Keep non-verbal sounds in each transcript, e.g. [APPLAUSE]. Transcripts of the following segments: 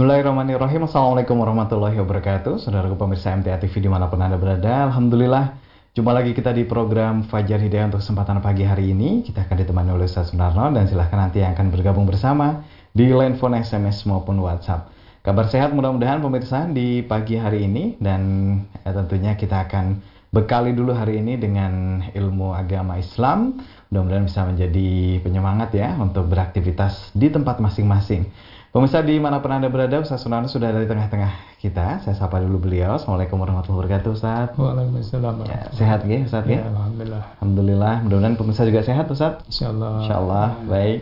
Bismillahirrahmanirrahim. Assalamualaikum warahmatullahi wabarakatuh. Saudaraku pemirsa MTA TV di mana pun Anda berada Alhamdulillah. Jumpa lagi kita di program Fajar Hidayah untuk kesempatan pagi hari ini. Kita akan ditemani oleh Ustaz Sunarno Dan silahkan nanti yang akan bergabung bersama Di line phone, SMS maupun WhatsApp. Kabar sehat mudah-mudahan pemirsa di pagi hari ini. Dan ya, tentunya kita akan bekali dulu hari ini dengan ilmu agama Islam. Mudah-mudahan bisa menjadi penyemangat ya Untuk beraktivitas di tempat masing-masing Pemirsa di mana pernah Anda berada, Ustaz Sunarno sudah dari tengah-tengah kita. Saya sapa dulu beliau. Assalamualaikum warahmatullahi wabarakatuh, Ustaz. Waalaikumsalam. Ya, sehat ya, Ustaz ya? ya? Alhamdulillah. Alhamdulillah. Mudah-mudahan pemirsa juga sehat, Ustaz. Insyaallah. Insyaallah. Baik.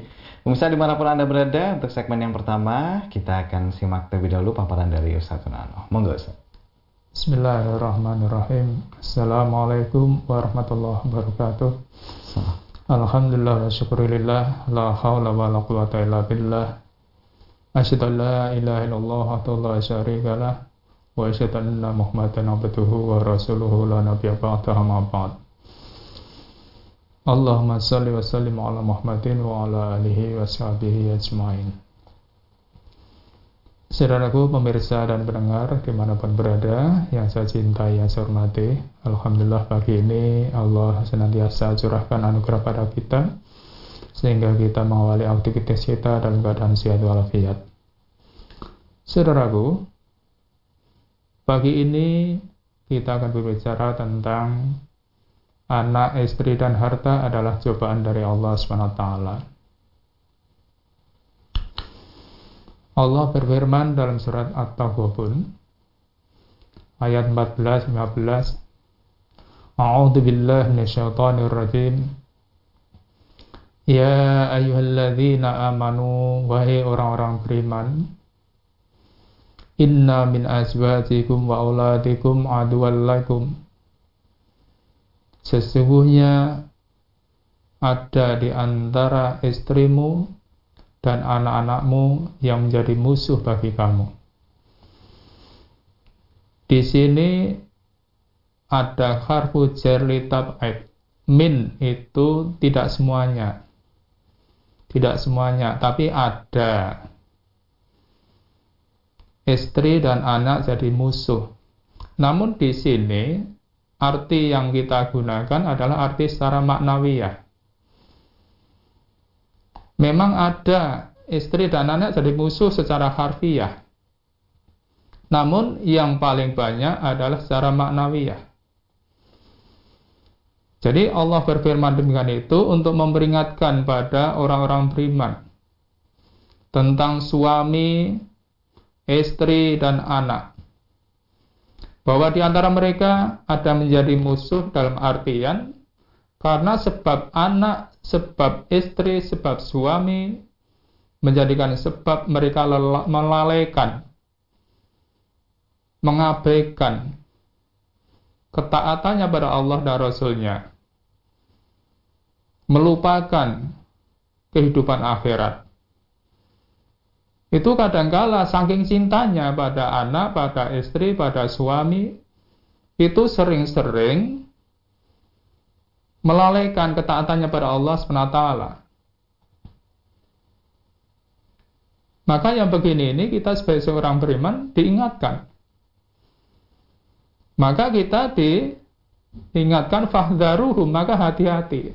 Pemirsa di mana pun Anda berada, untuk segmen yang pertama, kita akan simak terlebih dahulu paparan dari Ustaz Sunarno. Monggo, Ustaz. Bismillahirrahmanirrahim. Assalamualaikum warahmatullahi wabarakatuh. Alhamdulillah wa syukurillah. La hawla wa la quwata illa billah. Illallah wa la syarika lah wa asyhadu anna Muhammadan abduhu wa rasuluhu la nabiyya ba'dahu ma ba'd. Allahumma salli wa sallim ala Muhammadin wa ala alihi wa sahbihi ajma'in. Saudaraku pemirsa dan pendengar di mana pun berada yang saya cintai, yang saya hormati Alhamdulillah pagi ini Allah senantiasa curahkan anugerah pada kita sehingga kita mengawali aktivitas kita dalam keadaan sehat walafiat. Saudaraku, pagi ini kita akan berbicara tentang anak, istri, dan harta adalah cobaan dari Allah SWT. Allah berfirman dalam surat At-Taghabun ayat 14 15 A'udzu billahi minasyaitonir rajim Ya ayyuhalladzina amanu wahai orang-orang beriman Inna min azwajikum wa auladikum aduwallakum Sesungguhnya ada di antara istrimu dan anak-anakmu yang menjadi musuh bagi kamu. Di sini ada harfu jerli tab'id. Min itu tidak semuanya. Tidak semuanya, tapi ada. Istri dan anak jadi musuh. Namun di sini arti yang kita gunakan adalah arti secara maknawiyah memang ada istri dan anak jadi musuh secara harfiah. Namun yang paling banyak adalah secara maknawiyah. Jadi Allah berfirman demikian itu untuk memperingatkan pada orang-orang beriman tentang suami, istri, dan anak. Bahwa di antara mereka ada menjadi musuh dalam artian karena sebab anak, sebab istri, sebab suami menjadikan sebab mereka melalaikan, mengabaikan ketaatannya pada Allah dan Rasulnya, melupakan kehidupan akhirat. Itu kadangkala saking cintanya pada anak, pada istri, pada suami, itu sering-sering melalaikan ketaatannya pada Allah SWT. Maka yang begini ini kita sebagai seorang beriman diingatkan. Maka kita diingatkan fahdharuhum, maka hati-hati.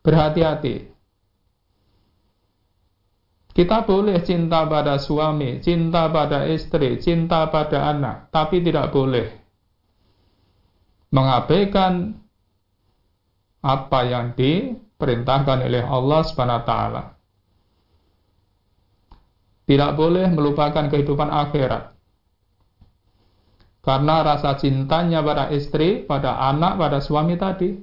Berhati-hati. Kita boleh cinta pada suami, cinta pada istri, cinta pada anak, tapi tidak boleh mengabaikan apa yang diperintahkan oleh Allah SWT. Tidak boleh melupakan kehidupan akhirat. Karena rasa cintanya pada istri, pada anak, pada suami tadi.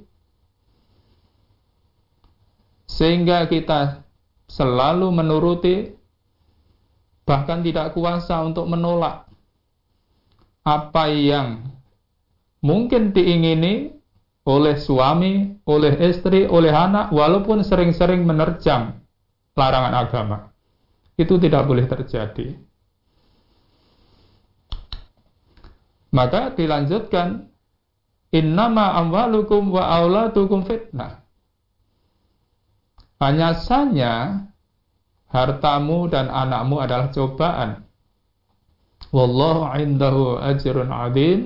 Sehingga kita selalu menuruti, bahkan tidak kuasa untuk menolak apa yang mungkin diingini oleh suami, oleh istri, oleh anak, walaupun sering-sering menerjang larangan agama. Itu tidak boleh terjadi. Maka dilanjutkan, Innama amwalukum wa auladukum fitnah. Hanya saja hartamu dan anakmu adalah cobaan. Wallahu indahu ajrun adim.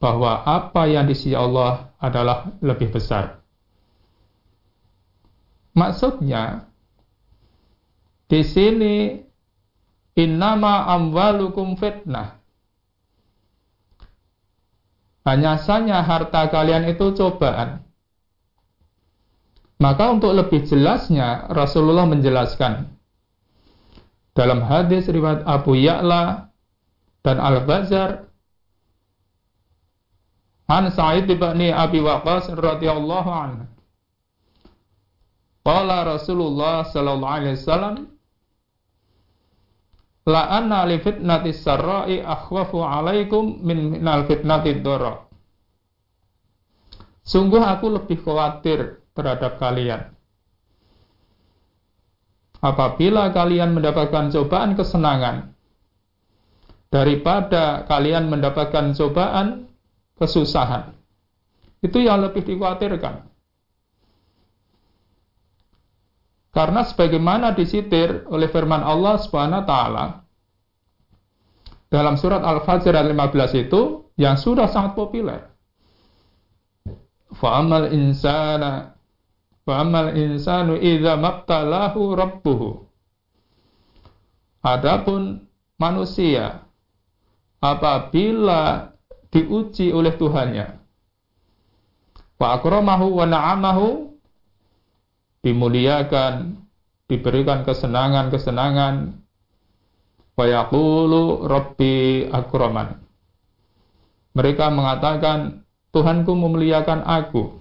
Bahwa apa yang di sisi Allah adalah lebih besar. Maksudnya, di sini innama amwalukum fitnah. Hanya saja harta kalian itu cobaan. Maka untuk lebih jelasnya Rasulullah menjelaskan dalam hadis riwayat Abu Ya'la dan Al-Bazar An Sa'id bin Abi Waqqas radhiyallahu anhu Qala Rasulullah sallallahu alaihi wasallam La anna li fitnati sarra'i akhwafu alaikum min minal fitnati dharra Sungguh aku lebih khawatir terhadap kalian. Apabila kalian mendapatkan cobaan kesenangan, daripada kalian mendapatkan cobaan kesusahan, itu yang lebih dikhawatirkan. Karena sebagaimana disitir oleh firman Allah Subhanahu taala dalam surat Al-Fajr ayat 15 itu yang sudah sangat populer. Fa'amal insana Fa'amal insanu idza mabtalahu rabbuhu. Adapun manusia apabila diuji oleh Tuhannya wa akramahu wa na'amahu dimuliakan diberikan kesenangan-kesenangan wa yaqulu rabbi akraman mereka mengatakan Tuhanku memuliakan aku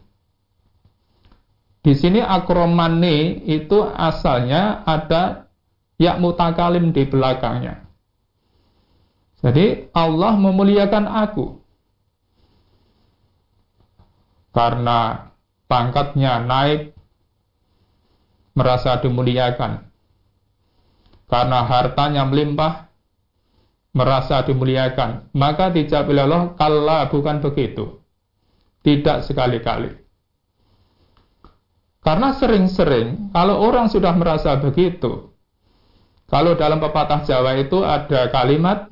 di sini akromani itu asalnya ada ya mutakalim di belakangnya. Jadi Allah memuliakan aku. Karena pangkatnya naik merasa dimuliakan. Karena hartanya melimpah merasa dimuliakan. Maka dijawab oleh Allah, kalla bukan begitu. Tidak sekali-kali. Karena sering-sering kalau orang sudah merasa begitu, kalau dalam pepatah Jawa itu ada kalimat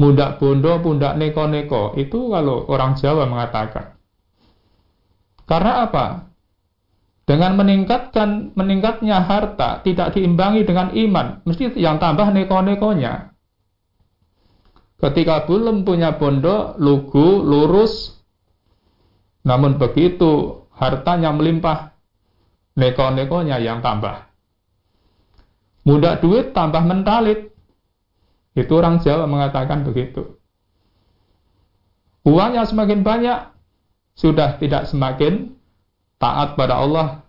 mundak bondo, pundak neko-neko, itu kalau orang Jawa mengatakan. Karena apa? Dengan meningkatkan meningkatnya harta tidak diimbangi dengan iman, mesti yang tambah neko-nekonya. Ketika belum punya bondo, lugu, lurus, namun begitu hartanya melimpah, neko-nekonya yang tambah. Mudah duit tambah mentalit. Itu orang Jawa mengatakan begitu. Uangnya semakin banyak, sudah tidak semakin taat pada Allah,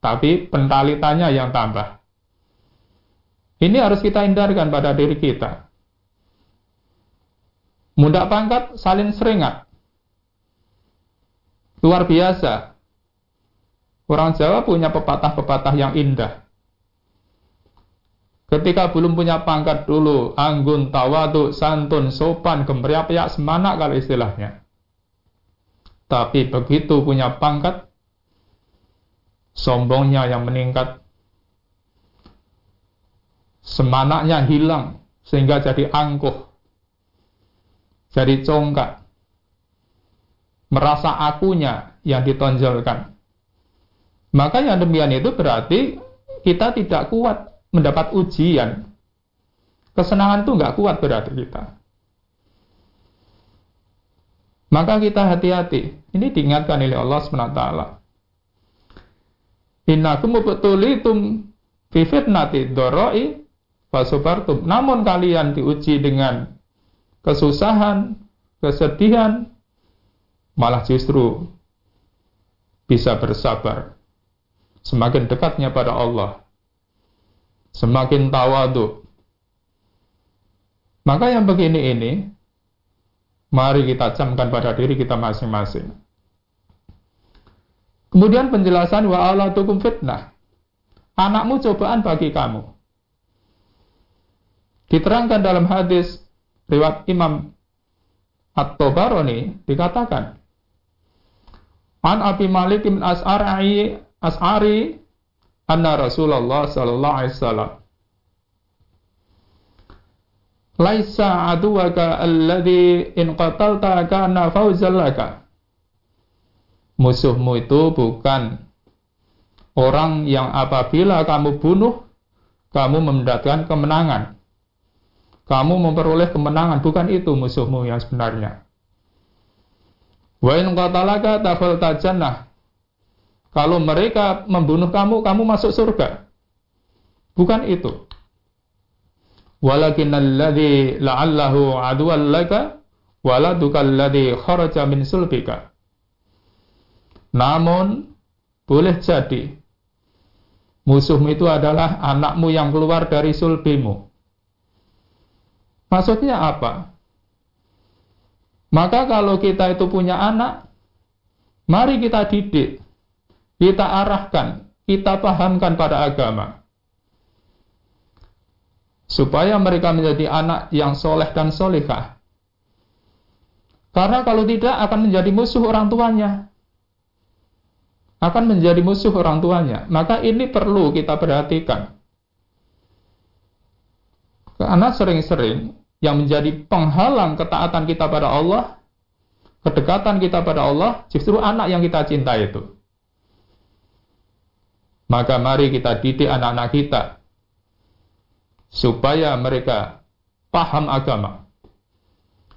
tapi pentalitannya yang tambah. Ini harus kita hindarkan pada diri kita. Mudah pangkat salin seringat. Luar biasa. Orang Jawa punya pepatah-pepatah yang indah. Ketika belum punya pangkat dulu, anggun, tawadu, santun, sopan, gemeriap-riak, semanak kalau istilahnya. Tapi begitu punya pangkat, sombongnya yang meningkat, semanaknya hilang, sehingga jadi angkuh, jadi congkak, merasa akunya yang ditonjolkan. Maka yang demikian itu berarti kita tidak kuat mendapat ujian. Kesenangan itu nggak kuat berarti kita. Maka kita hati-hati. Ini diingatkan oleh Allah SWT. Innakum betulitum fi fitnati doroi fasubartum. Namun kalian diuji dengan kesusahan, kesedihan, malah justru bisa bersabar semakin dekatnya pada Allah, semakin tawadu. Maka yang begini ini, mari kita camkan pada diri kita masing-masing. Kemudian penjelasan wa Allah tukum fitnah. Anakmu cobaan bagi kamu. Diterangkan dalam hadis riwayat Imam At-Tabarani dikatakan An Abi Malik bin As'ari As'ari anna Rasulullah sallallahu alaihi wasallam laisa aduwaka alladhi in qatalta kana fawzal laka. Musuhmu itu bukan orang yang apabila kamu bunuh, kamu mendapatkan kemenangan. Kamu memperoleh kemenangan, bukan itu musuhmu yang sebenarnya. Wa in qatalaka tafalta jannah. Kalau mereka membunuh kamu, kamu masuk surga. Bukan itu walakin alladhi la'allahu aduwan laka waladuka alladhi kharaja min sulbika. Namun, boleh jadi musuhmu itu adalah anakmu yang keluar dari sulbimu. Maksudnya apa? Maka kalau kita itu punya anak, mari kita didik, kita arahkan, kita pahamkan pada agama supaya mereka menjadi anak yang soleh dan solehah. Karena kalau tidak akan menjadi musuh orang tuanya. Akan menjadi musuh orang tuanya. Maka ini perlu kita perhatikan. Karena sering-sering yang menjadi penghalang ketaatan kita pada Allah, kedekatan kita pada Allah, justru anak yang kita cinta itu. Maka mari kita didik anak-anak kita supaya mereka paham agama.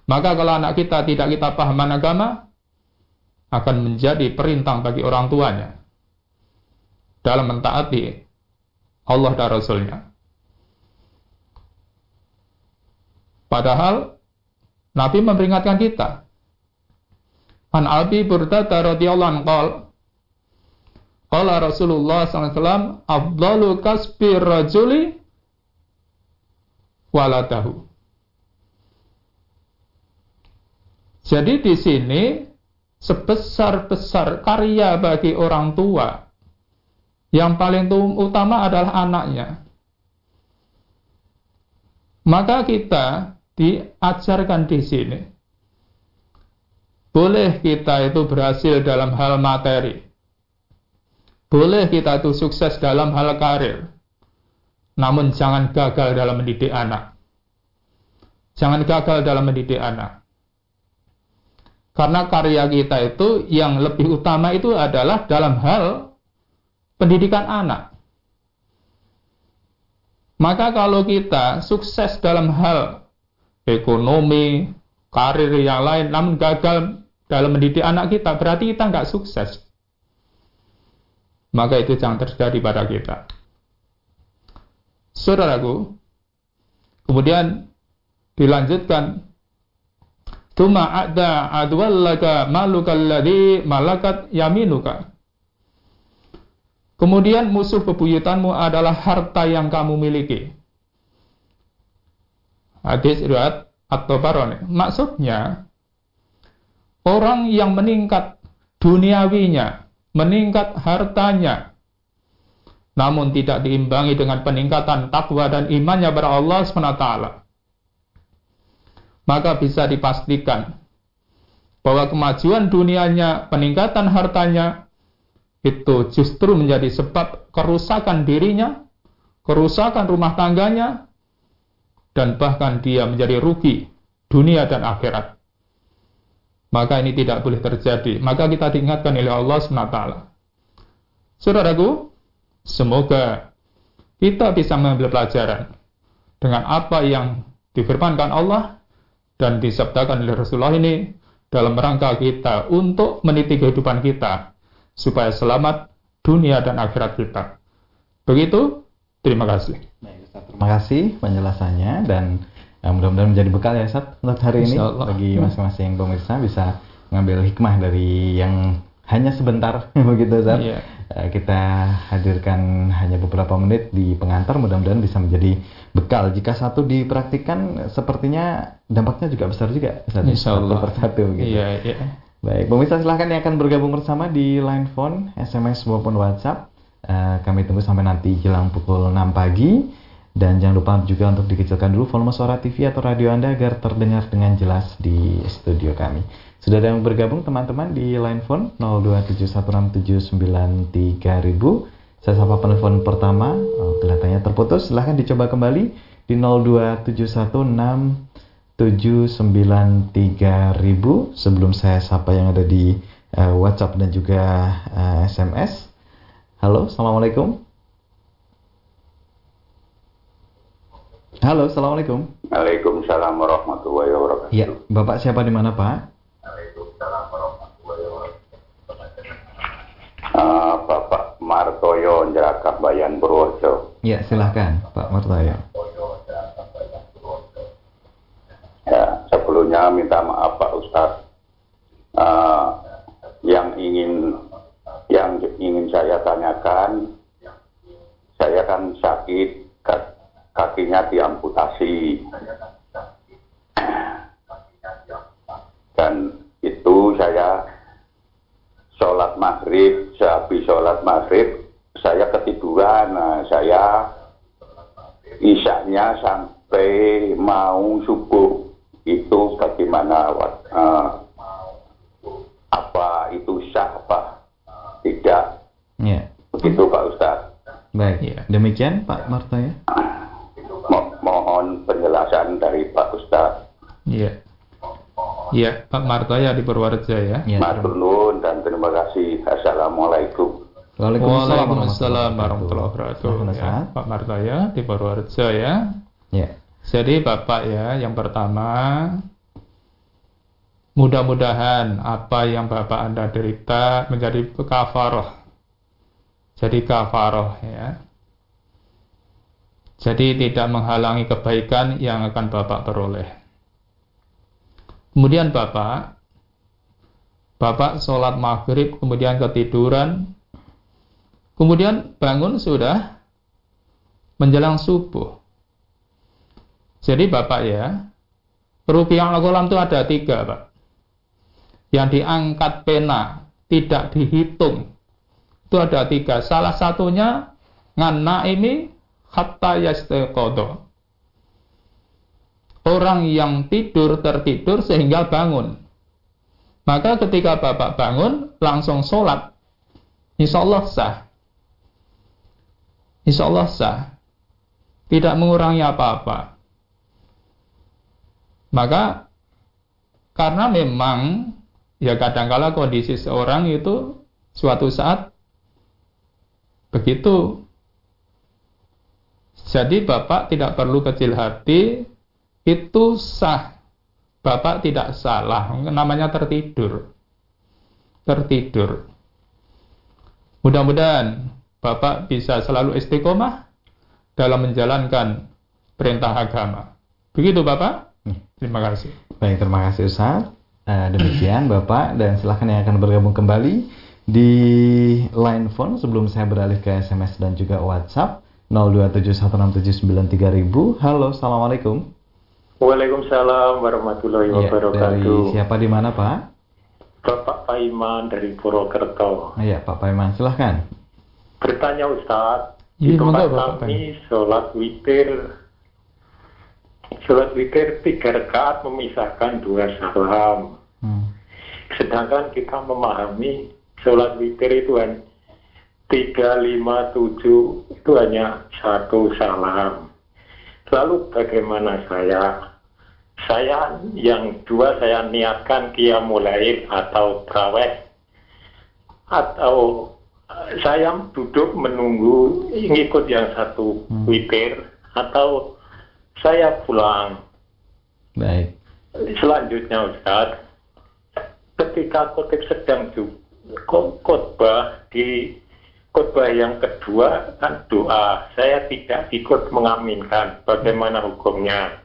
Maka kalau anak kita tidak kita paham agama, akan menjadi perintah bagi orang tuanya dalam mentaati Allah dan Rasulnya. Padahal Nabi memperingatkan kita. An Abi Burda radhiyallahu anhu qol Rasulullah SAW Afdalu kasbi rajuli waladahu. Jadi di sini sebesar-besar karya bagi orang tua yang paling utama adalah anaknya. Maka kita diajarkan di sini. Boleh kita itu berhasil dalam hal materi. Boleh kita itu sukses dalam hal karir. Namun jangan gagal dalam mendidik anak. Jangan gagal dalam mendidik anak. Karena karya kita itu yang lebih utama itu adalah dalam hal pendidikan anak. Maka kalau kita sukses dalam hal ekonomi, karir yang lain, namun gagal dalam mendidik anak kita, berarti kita nggak sukses. Maka itu jangan terjadi pada kita. Saudaraku, kemudian dilanjutkan Tuma ada adwallaka malukal ladhi malakat yaminuka. Kemudian musuh bebuyutanmu adalah harta yang kamu miliki. Hadis riwayat atau barone. Maksudnya orang yang meningkat duniawinya, meningkat hartanya, namun tidak diimbangi dengan peningkatan takwa dan imannya kepada Allah SWT. Maka bisa dipastikan bahwa kemajuan dunianya, peningkatan hartanya, itu justru menjadi sebab kerusakan dirinya, kerusakan rumah tangganya, dan bahkan dia menjadi rugi dunia dan akhirat. Maka ini tidak boleh terjadi. Maka kita diingatkan oleh Allah SWT. Saudaraku, Semoga kita bisa mengambil pelajaran dengan apa yang difirmankan Allah dan disabdakan oleh Rasulullah ini dalam rangka kita untuk meniti kehidupan kita supaya selamat dunia dan akhirat kita. Begitu, terima kasih. terima kasih penjelasannya dan ya, mudah-mudahan menjadi bekal ya Sat untuk hari ini bagi masing-masing pemirsa bisa mengambil hikmah dari yang hanya sebentar [LAUGHS] begitu Zat. Yeah. Kita hadirkan hanya beberapa menit di pengantar mudah-mudahan bisa menjadi bekal. Jika satu dipraktikkan sepertinya dampaknya juga besar juga Zat. Satu persatu begitu. Yeah, yeah. Baik, pemirsa silahkan yang akan bergabung bersama di line phone, SMS maupun WhatsApp. Uh, kami tunggu sampai nanti jelang pukul 6 pagi. Dan jangan lupa juga untuk dikecilkan dulu volume suara TV atau radio Anda agar terdengar dengan jelas di studio kami. Sudah ada yang bergabung teman-teman di line phone 02716793000. Saya sapa penelpon pertama. Oh, kelihatannya terputus. Silahkan dicoba kembali di 02716793000 sebelum saya sapa yang ada di uh, WhatsApp dan juga uh, eh, SMS. Halo, Assalamualaikum. Halo, Assalamualaikum. Waalaikumsalam warahmatullahi wabarakatuh. Ya, Bapak siapa di mana Pak? Uh, Bapak Martoyo, Jerakah Bayan Purworejo. Ya, silahkan Pak Martoyo. Ya, sebelumnya minta maaf Pak Ustadz. Uh, isaknya sampai mau subuh. Itu bagaimana uh, apa itu sah apa tidak. Ya. Begitu Pak Ustaz. Baik, ya. demikian Pak Marta ya. Mo mohon penjelasan dari Pak Ustaz. Iya. Iya, Pak Marta ya di Purworejo ya. ya Matur dan terima kasih. Assalamualaikum. Waalaikumsalam, Waalaikumsalam warahmatullahi wabarakatuh. Ya, Pak Marta ya di Purworejo ya. Ya. Jadi Bapak ya, yang pertama Mudah-mudahan apa yang Bapak Anda derita menjadi kafaroh. Jadi kafaroh ya. Jadi tidak menghalangi kebaikan yang akan Bapak peroleh. Kemudian Bapak, Bapak sholat maghrib, kemudian ketiduran, kemudian bangun sudah menjelang subuh. Jadi Bapak ya, rupiah kolam itu ada tiga Pak. Yang diangkat pena tidak dihitung. Itu ada tiga. Salah satunya ngana ini hatta yastekodo orang yang tidur tertidur sehingga bangun. Maka ketika bapak bangun langsung sholat. Insya Allah sah insya Allah sah tidak mengurangi apa-apa maka karena memang ya kadangkala kondisi seorang itu suatu saat begitu. Jadi Bapak tidak perlu kecil hati, itu sah. Bapak tidak salah, namanya tertidur. Tertidur. Mudah-mudahan Bapak bisa selalu istiqomah dalam menjalankan perintah agama. Begitu Bapak? Hmm. Terima kasih. Baik, terima kasih Ustaz. Uh, demikian Bapak dan silahkan yang akan bergabung kembali di line phone sebelum saya beralih ke SMS dan juga WhatsApp 02716793000. Halo, Assalamualaikum. Waalaikumsalam warahmatullahi ya, wabarakatuh. Dari siapa di mana Pak? Bapak Paiman dari Purwokerto. Iya, Pak Paiman, silahkan. Bertanya Ustadz, di iya, tempat kami sholat witir sholat witir tiga rakaat memisahkan dua salam. Hmm. Sedangkan kita memahami sholat witir itu kan tiga lima tujuh itu hanya satu salam. Lalu bagaimana saya? Saya yang dua saya niatkan kia mulai atau traweh atau saya duduk menunggu ngikut yang satu hmm. witir atau saya pulang. Baik. Selanjutnya Ustaz, ketika khotib sedang khotbah di khotbah yang kedua kan doa, saya tidak ikut mengaminkan. Bagaimana hukumnya?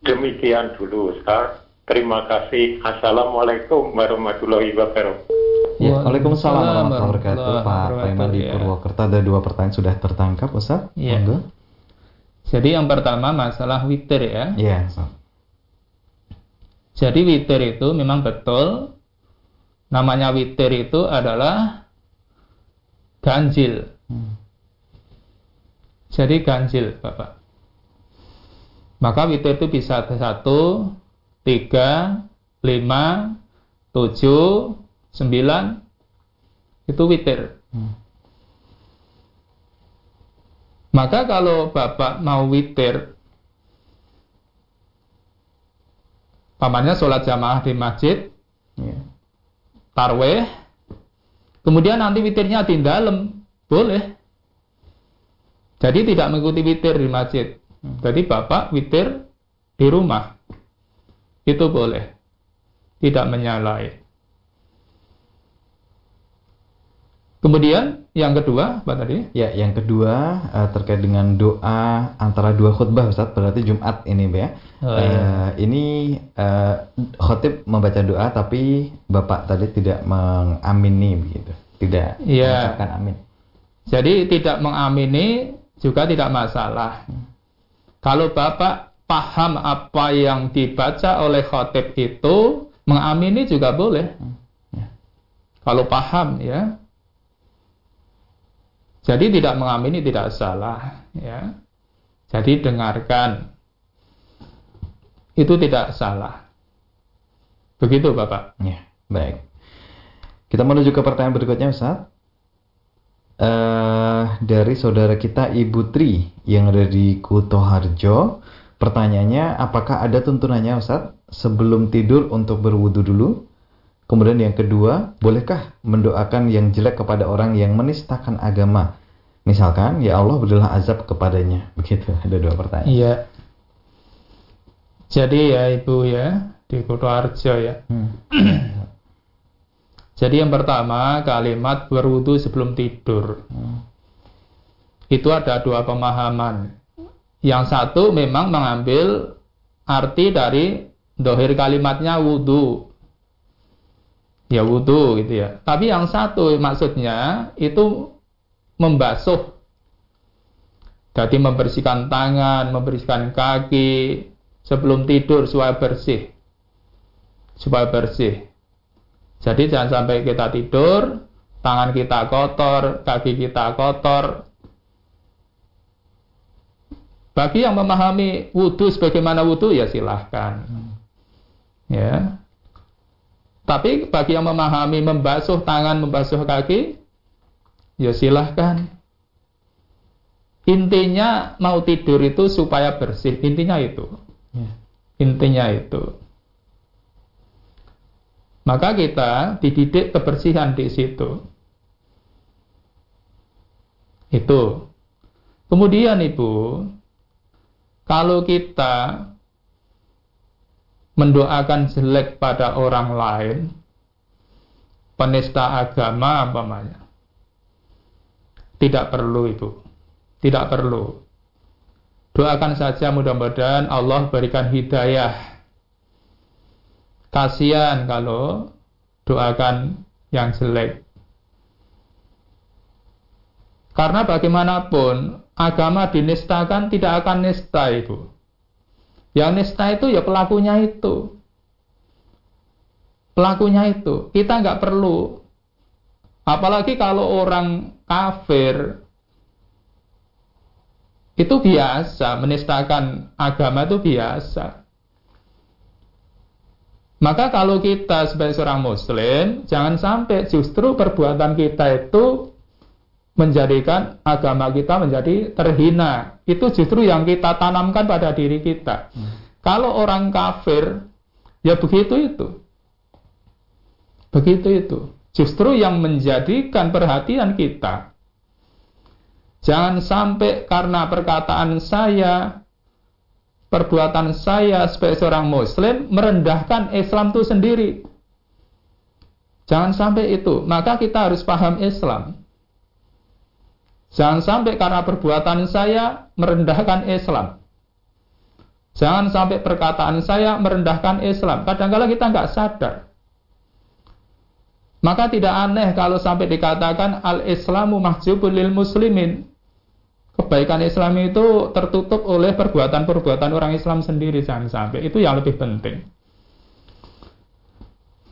Demikian dulu Ustaz. Terima kasih. Assalamualaikum warahmatullahi wabarakatuh. Ya, Waalaikumsalam warahmatullahi wabarakatuh. Pak Paiman di Purwokerto ada dua pertanyaan sudah tertangkap, Ustaz. Iya. Jadi yang pertama masalah witir ya. Iya. Jadi witir itu memang betul namanya witir itu adalah ganjil. Hmm. Jadi ganjil, Bapak. Maka witir itu bisa satu, tiga, lima, tujuh, sembilan, itu witir. Hmm. Maka kalau Bapak mau witir, pamannya sholat jamaah di masjid, ya. tarweh, kemudian nanti witirnya di dalam, boleh. Jadi tidak mengikuti witir di masjid. Jadi Bapak witir di rumah. Itu boleh. Tidak menyalahi. Kemudian yang kedua apa tadi? Ya, yang kedua uh, terkait dengan doa antara dua khutbah Ustaz, berarti Jumat ini ya. Oh, iya. uh, ini uh, khotib membaca doa tapi Bapak tadi tidak mengamini begitu. Tidak ya. mengucapkan amin. Jadi tidak mengamini juga tidak masalah. Kalau Bapak paham apa yang dibaca oleh khotib itu, mengamini juga boleh. Ya. Kalau paham ya, jadi tidak mengamini tidak salah, ya. Jadi dengarkan. Itu tidak salah. Begitu Bapak. Ya, baik. Kita menuju ke pertanyaan berikutnya Ustaz. Uh, dari saudara kita Ibu Tri yang ada di Kutoharjo. Pertanyaannya, apakah ada tuntunannya Ustaz sebelum tidur untuk berwudu dulu? Kemudian yang kedua, bolehkah mendoakan yang jelek kepada orang yang menistakan agama? Misalkan, ya Allah berilah azab kepadanya. Begitu, ada dua pertanyaan. Iya. Jadi ya Ibu ya, di Kuto Arjo ya. Hmm. [CLEARS THROAT] Jadi yang pertama, kalimat berwudu sebelum tidur. Hmm. Itu ada dua pemahaman. Yang satu memang mengambil arti dari dohir kalimatnya wudhu ya wudhu gitu ya. Tapi yang satu maksudnya itu membasuh. Jadi membersihkan tangan, membersihkan kaki sebelum tidur supaya bersih. Supaya bersih. Jadi jangan sampai kita tidur, tangan kita kotor, kaki kita kotor. Bagi yang memahami wudhu sebagaimana wudhu ya silahkan. Ya, tapi bagi yang memahami membasuh tangan, membasuh kaki, ya silahkan. Intinya mau tidur itu supaya bersih. Intinya itu. Ya. Intinya itu. Maka kita dididik kebersihan di situ. Itu. Kemudian Ibu, kalau kita mendoakan jelek pada orang lain, penista agama umpamanya. Tidak perlu itu. Tidak perlu. Doakan saja mudah-mudahan Allah berikan hidayah. Kasihan kalau doakan yang jelek. Karena bagaimanapun agama dinistakan tidak akan nista itu. Yang nista itu ya pelakunya itu. Pelakunya itu. Kita nggak perlu. Apalagi kalau orang kafir itu biasa, menistakan agama itu biasa. Maka kalau kita sebagai seorang muslim, jangan sampai justru perbuatan kita itu menjadikan agama kita menjadi terhina. Itu justru yang kita tanamkan pada diri kita. Hmm. Kalau orang kafir, ya begitu itu. Begitu itu. Justru yang menjadikan perhatian kita. Jangan sampai karena perkataan saya, perbuatan saya sebagai seorang muslim merendahkan Islam itu sendiri. Jangan sampai itu. Maka kita harus paham Islam. Jangan sampai karena perbuatan saya merendahkan Islam. Jangan sampai perkataan saya merendahkan Islam. Kadang-kadang kita nggak sadar. Maka tidak aneh kalau sampai dikatakan al-Islamu mahjubul lil muslimin. Kebaikan Islam itu tertutup oleh perbuatan-perbuatan orang Islam sendiri. Jangan sampai. Itu yang lebih penting.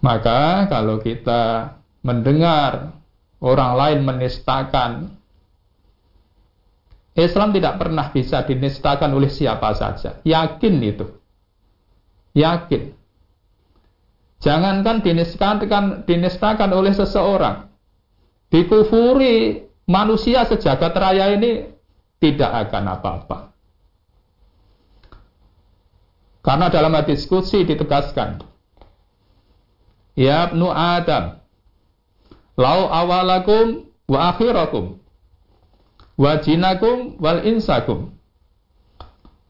Maka kalau kita mendengar orang lain menistakan Islam tidak pernah bisa dinistakan oleh siapa saja. Yakin itu. Yakin. Jangankan dinistakan, dinistakan oleh seseorang. Dikufuri manusia sejagat raya ini tidak akan apa-apa. Karena dalam hadis kutsi ditegaskan, Ya ibnu Adam, lau awalakum wa akhirakum, wa jinakum wal insakum,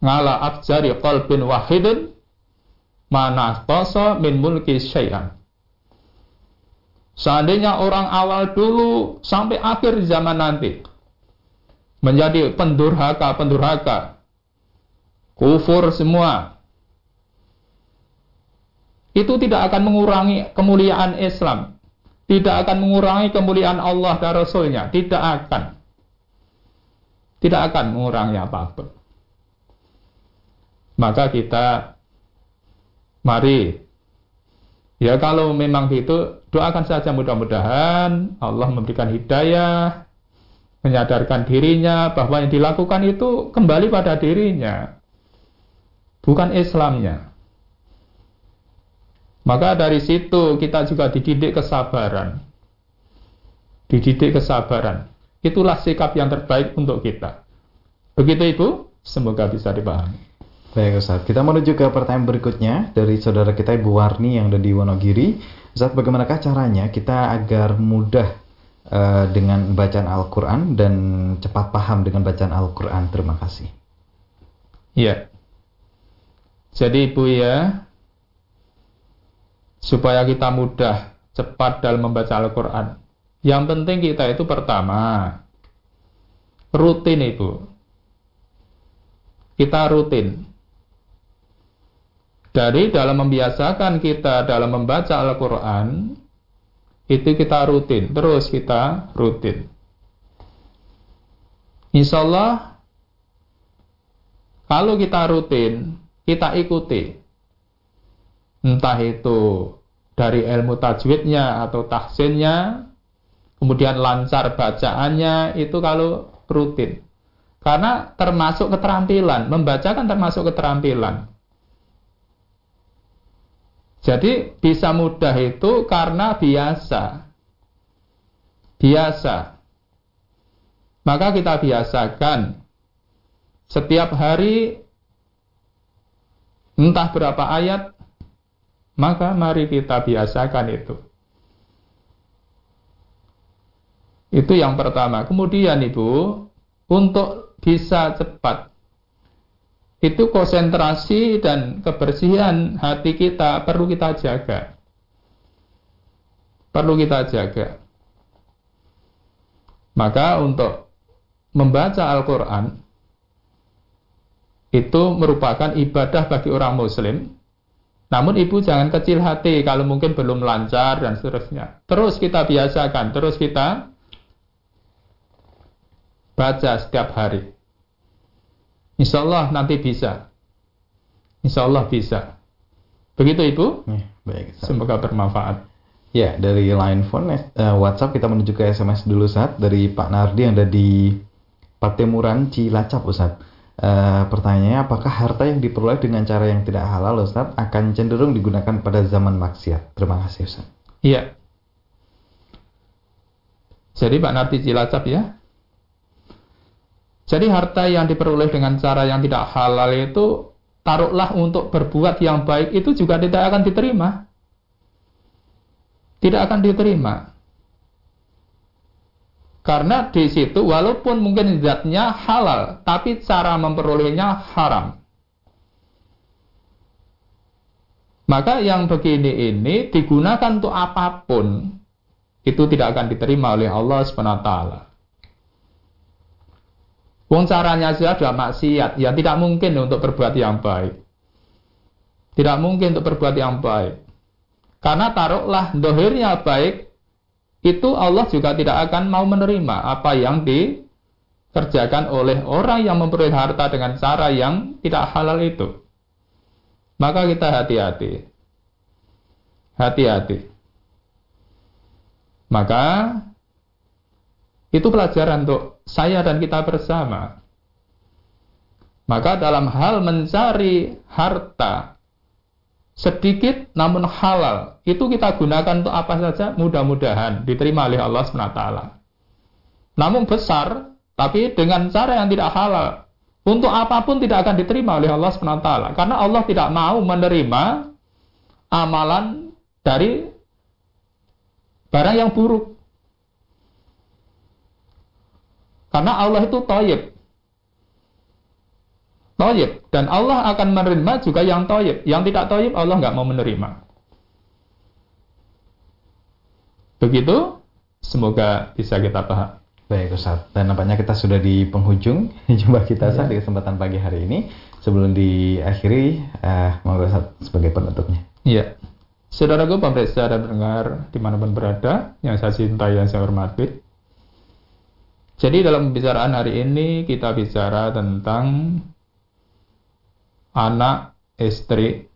ngala afjari qalbin wahidin, mana min mulki syai'an. Seandainya orang awal dulu sampai akhir zaman nanti menjadi pendurhaka-pendurhaka, kufur semua, itu tidak akan mengurangi kemuliaan Islam. Tidak akan mengurangi kemuliaan Allah dan Rasulnya. Tidak akan. Tidak akan mengurangi apa pun. Maka kita mari ya kalau memang itu doakan saja mudah-mudahan Allah memberikan hidayah menyadarkan dirinya bahwa yang dilakukan itu kembali pada dirinya bukan Islamnya maka dari situ kita juga dididik kesabaran. Dididik kesabaran. Itulah sikap yang terbaik untuk kita. Begitu Ibu, semoga bisa dipahami. Baik Ustaz, kita menuju ke pertanyaan berikutnya dari saudara kita Ibu Warni yang ada di Wonogiri. Ustaz, bagaimanakah caranya kita agar mudah uh, dengan bacaan Al-Quran dan cepat paham dengan bacaan Al-Quran? Terima kasih. Iya. Jadi Ibu ya, supaya kita mudah cepat dalam membaca Al-Quran. Yang penting kita itu pertama rutin itu. Kita rutin. Dari dalam membiasakan kita dalam membaca Al-Quran, itu kita rutin, terus kita rutin. Insya Allah, kalau kita rutin, kita ikuti entah itu dari ilmu tajwidnya atau tahsinnya, kemudian lancar bacaannya, itu kalau rutin. Karena termasuk keterampilan, membaca kan termasuk keterampilan. Jadi bisa mudah itu karena biasa. Biasa. Maka kita biasakan setiap hari entah berapa ayat maka mari kita biasakan itu. Itu yang pertama. Kemudian Ibu, untuk bisa cepat itu konsentrasi dan kebersihan hati kita perlu kita jaga. Perlu kita jaga. Maka untuk membaca Al-Quran itu merupakan ibadah bagi orang Muslim namun ibu jangan kecil hati kalau mungkin belum lancar dan seterusnya. Terus kita biasakan, terus kita baca setiap hari. Insya Allah nanti bisa. Insya Allah bisa. Begitu ibu? Ya, baik. Semoga bermanfaat. Ya, dari line phone, uh, WhatsApp kita menuju ke SMS dulu saat dari Pak Nardi yang ada di Patemuran Cilacap Ustaz. Uh, pertanyaannya, apakah harta yang diperoleh dengan cara yang tidak halal, Ustaz, akan cenderung digunakan pada zaman maksiat? Terima kasih, Ustaz. Iya. Jadi Pak Narti Cilacap ya. Jadi harta yang diperoleh dengan cara yang tidak halal itu taruhlah untuk berbuat yang baik itu juga tidak akan diterima. Tidak akan diterima. Karena di situ walaupun mungkin zatnya halal, tapi cara memperolehnya haram. Maka yang begini ini digunakan untuk apa pun, itu tidak akan diterima oleh Allah SWT. Wong caranya sudah maksiat, ya tidak mungkin untuk berbuat yang baik. Tidak mungkin untuk berbuat yang baik. Karena taruhlah dohirnya baik, itu Allah juga tidak akan mau menerima apa yang dikerjakan oleh orang yang memperoleh harta dengan cara yang tidak halal itu. Maka kita hati-hati. Hati-hati. Maka itu pelajaran untuk saya dan kita bersama. Maka dalam hal mencari harta sedikit namun halal itu kita gunakan untuk apa saja mudah-mudahan diterima oleh Allah SWT namun besar tapi dengan cara yang tidak halal. Untuk apa pun tidak akan diterima oleh Allah SWT. Karena Allah tidak mau menerima amalan dari barang yang buruk. Karena Allah itu toyib. Toyib. Dan Allah akan menerima juga yang toyib. Yang tidak toyib Allah nggak mau menerima. Begitu. Semoga bisa kita paham. Baik Ustaz, dan nampaknya kita sudah di penghujung [LAUGHS] jumpa kita Ustaz ya. di kesempatan pagi hari ini. Sebelum diakhiri, uh, monggo Ustaz sebagai penutupnya. Iya. Saudaraku pemirsa dan pendengar di mana pun berada, yang saya cintai dan saya hormati. Jadi dalam pembicaraan hari ini kita bicara tentang anak, istri,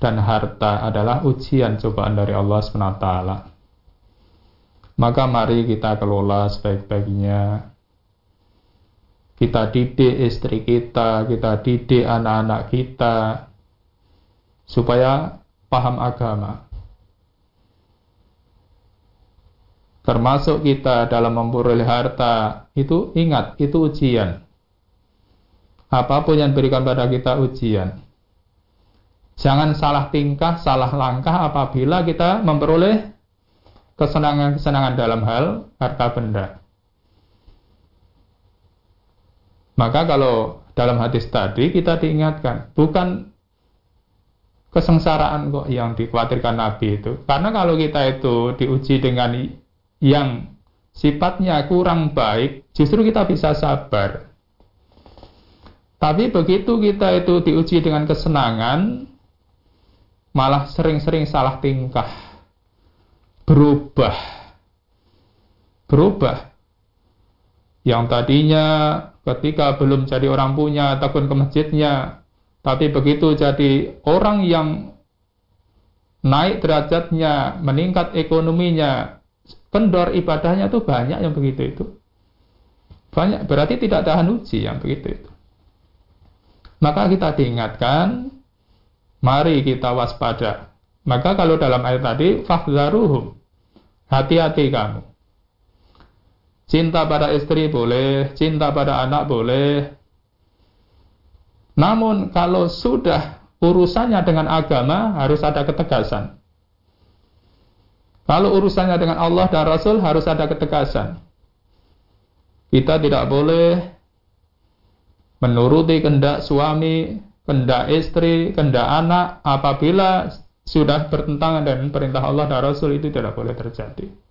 dan harta adalah ujian cobaan dari Allah SWT maka mari kita kelola sebaik-baiknya. Kita didik istri kita, kita didik anak-anak kita, supaya paham agama. Termasuk kita dalam memperoleh harta, itu ingat, itu ujian. Apa pun yang diberikan pada kita ujian. Jangan salah tingkah, salah langkah apabila kita memperoleh kesenangan-kesenangan dalam hal harta benda. Maka kalau dalam hadis tadi kita diingatkan, bukan kesengsaraan kok yang dikhawatirkan Nabi itu. Karena kalau kita itu diuji dengan yang sifatnya kurang baik, justru kita bisa sabar. Tapi begitu kita itu diuji dengan kesenangan, malah sering-sering salah tingkah berubah. Berubah. Yang tadinya ketika belum jadi orang punya takut ke masjidnya, tapi begitu jadi orang yang naik derajatnya, meningkat ekonominya, kendor ibadahnya itu banyak yang begitu itu. Banyak, berarti tidak tahan uji yang begitu itu. Maka kita diingatkan, mari kita waspada. Maka kalau dalam ayat tadi, fahzaruhum, Hati-hati kamu. Cinta pada istri boleh, cinta pada anak boleh. Namun kalau sudah urusannya dengan agama harus ada ketegasan. Kalau urusannya dengan Allah dan Rasul harus ada ketegasan. Kita tidak boleh menuruti kehendak suami, kehendak istri, kehendak anak apabila sudah bertentangan dengan perintah Allah dan Rasul itu tidak boleh terjadi.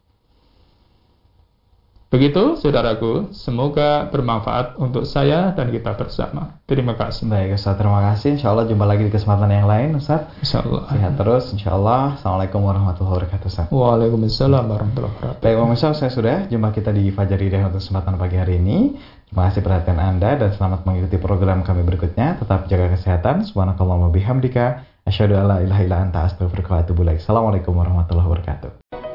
Begitu, saudaraku. Semoga bermanfaat untuk saya dan kita bersama. Terima kasih. Baik, Ustaz. Terima kasih. Insya Allah jumpa lagi di kesempatan yang lain, Ustaz. Insya Allah. Sehat terus, Insya Allah. Assalamualaikum warahmatullahi wabarakatuh, Ustaz. Waalaikumsalam warahmatullahi wabarakatuh. Baik, pemirsa, saya sudah jumpa kita di Fajar Hidayah untuk kesempatan pagi hari ini. Terima kasih perhatian Anda dan selamat mengikuti program kami berikutnya. Tetap jaga kesehatan. Subhanakallah bihamdika. Asyhadu alla ilaha illa anta astaghfiruka wa atubu ilaik. Assalamualaikum warahmatullahi wabarakatuh.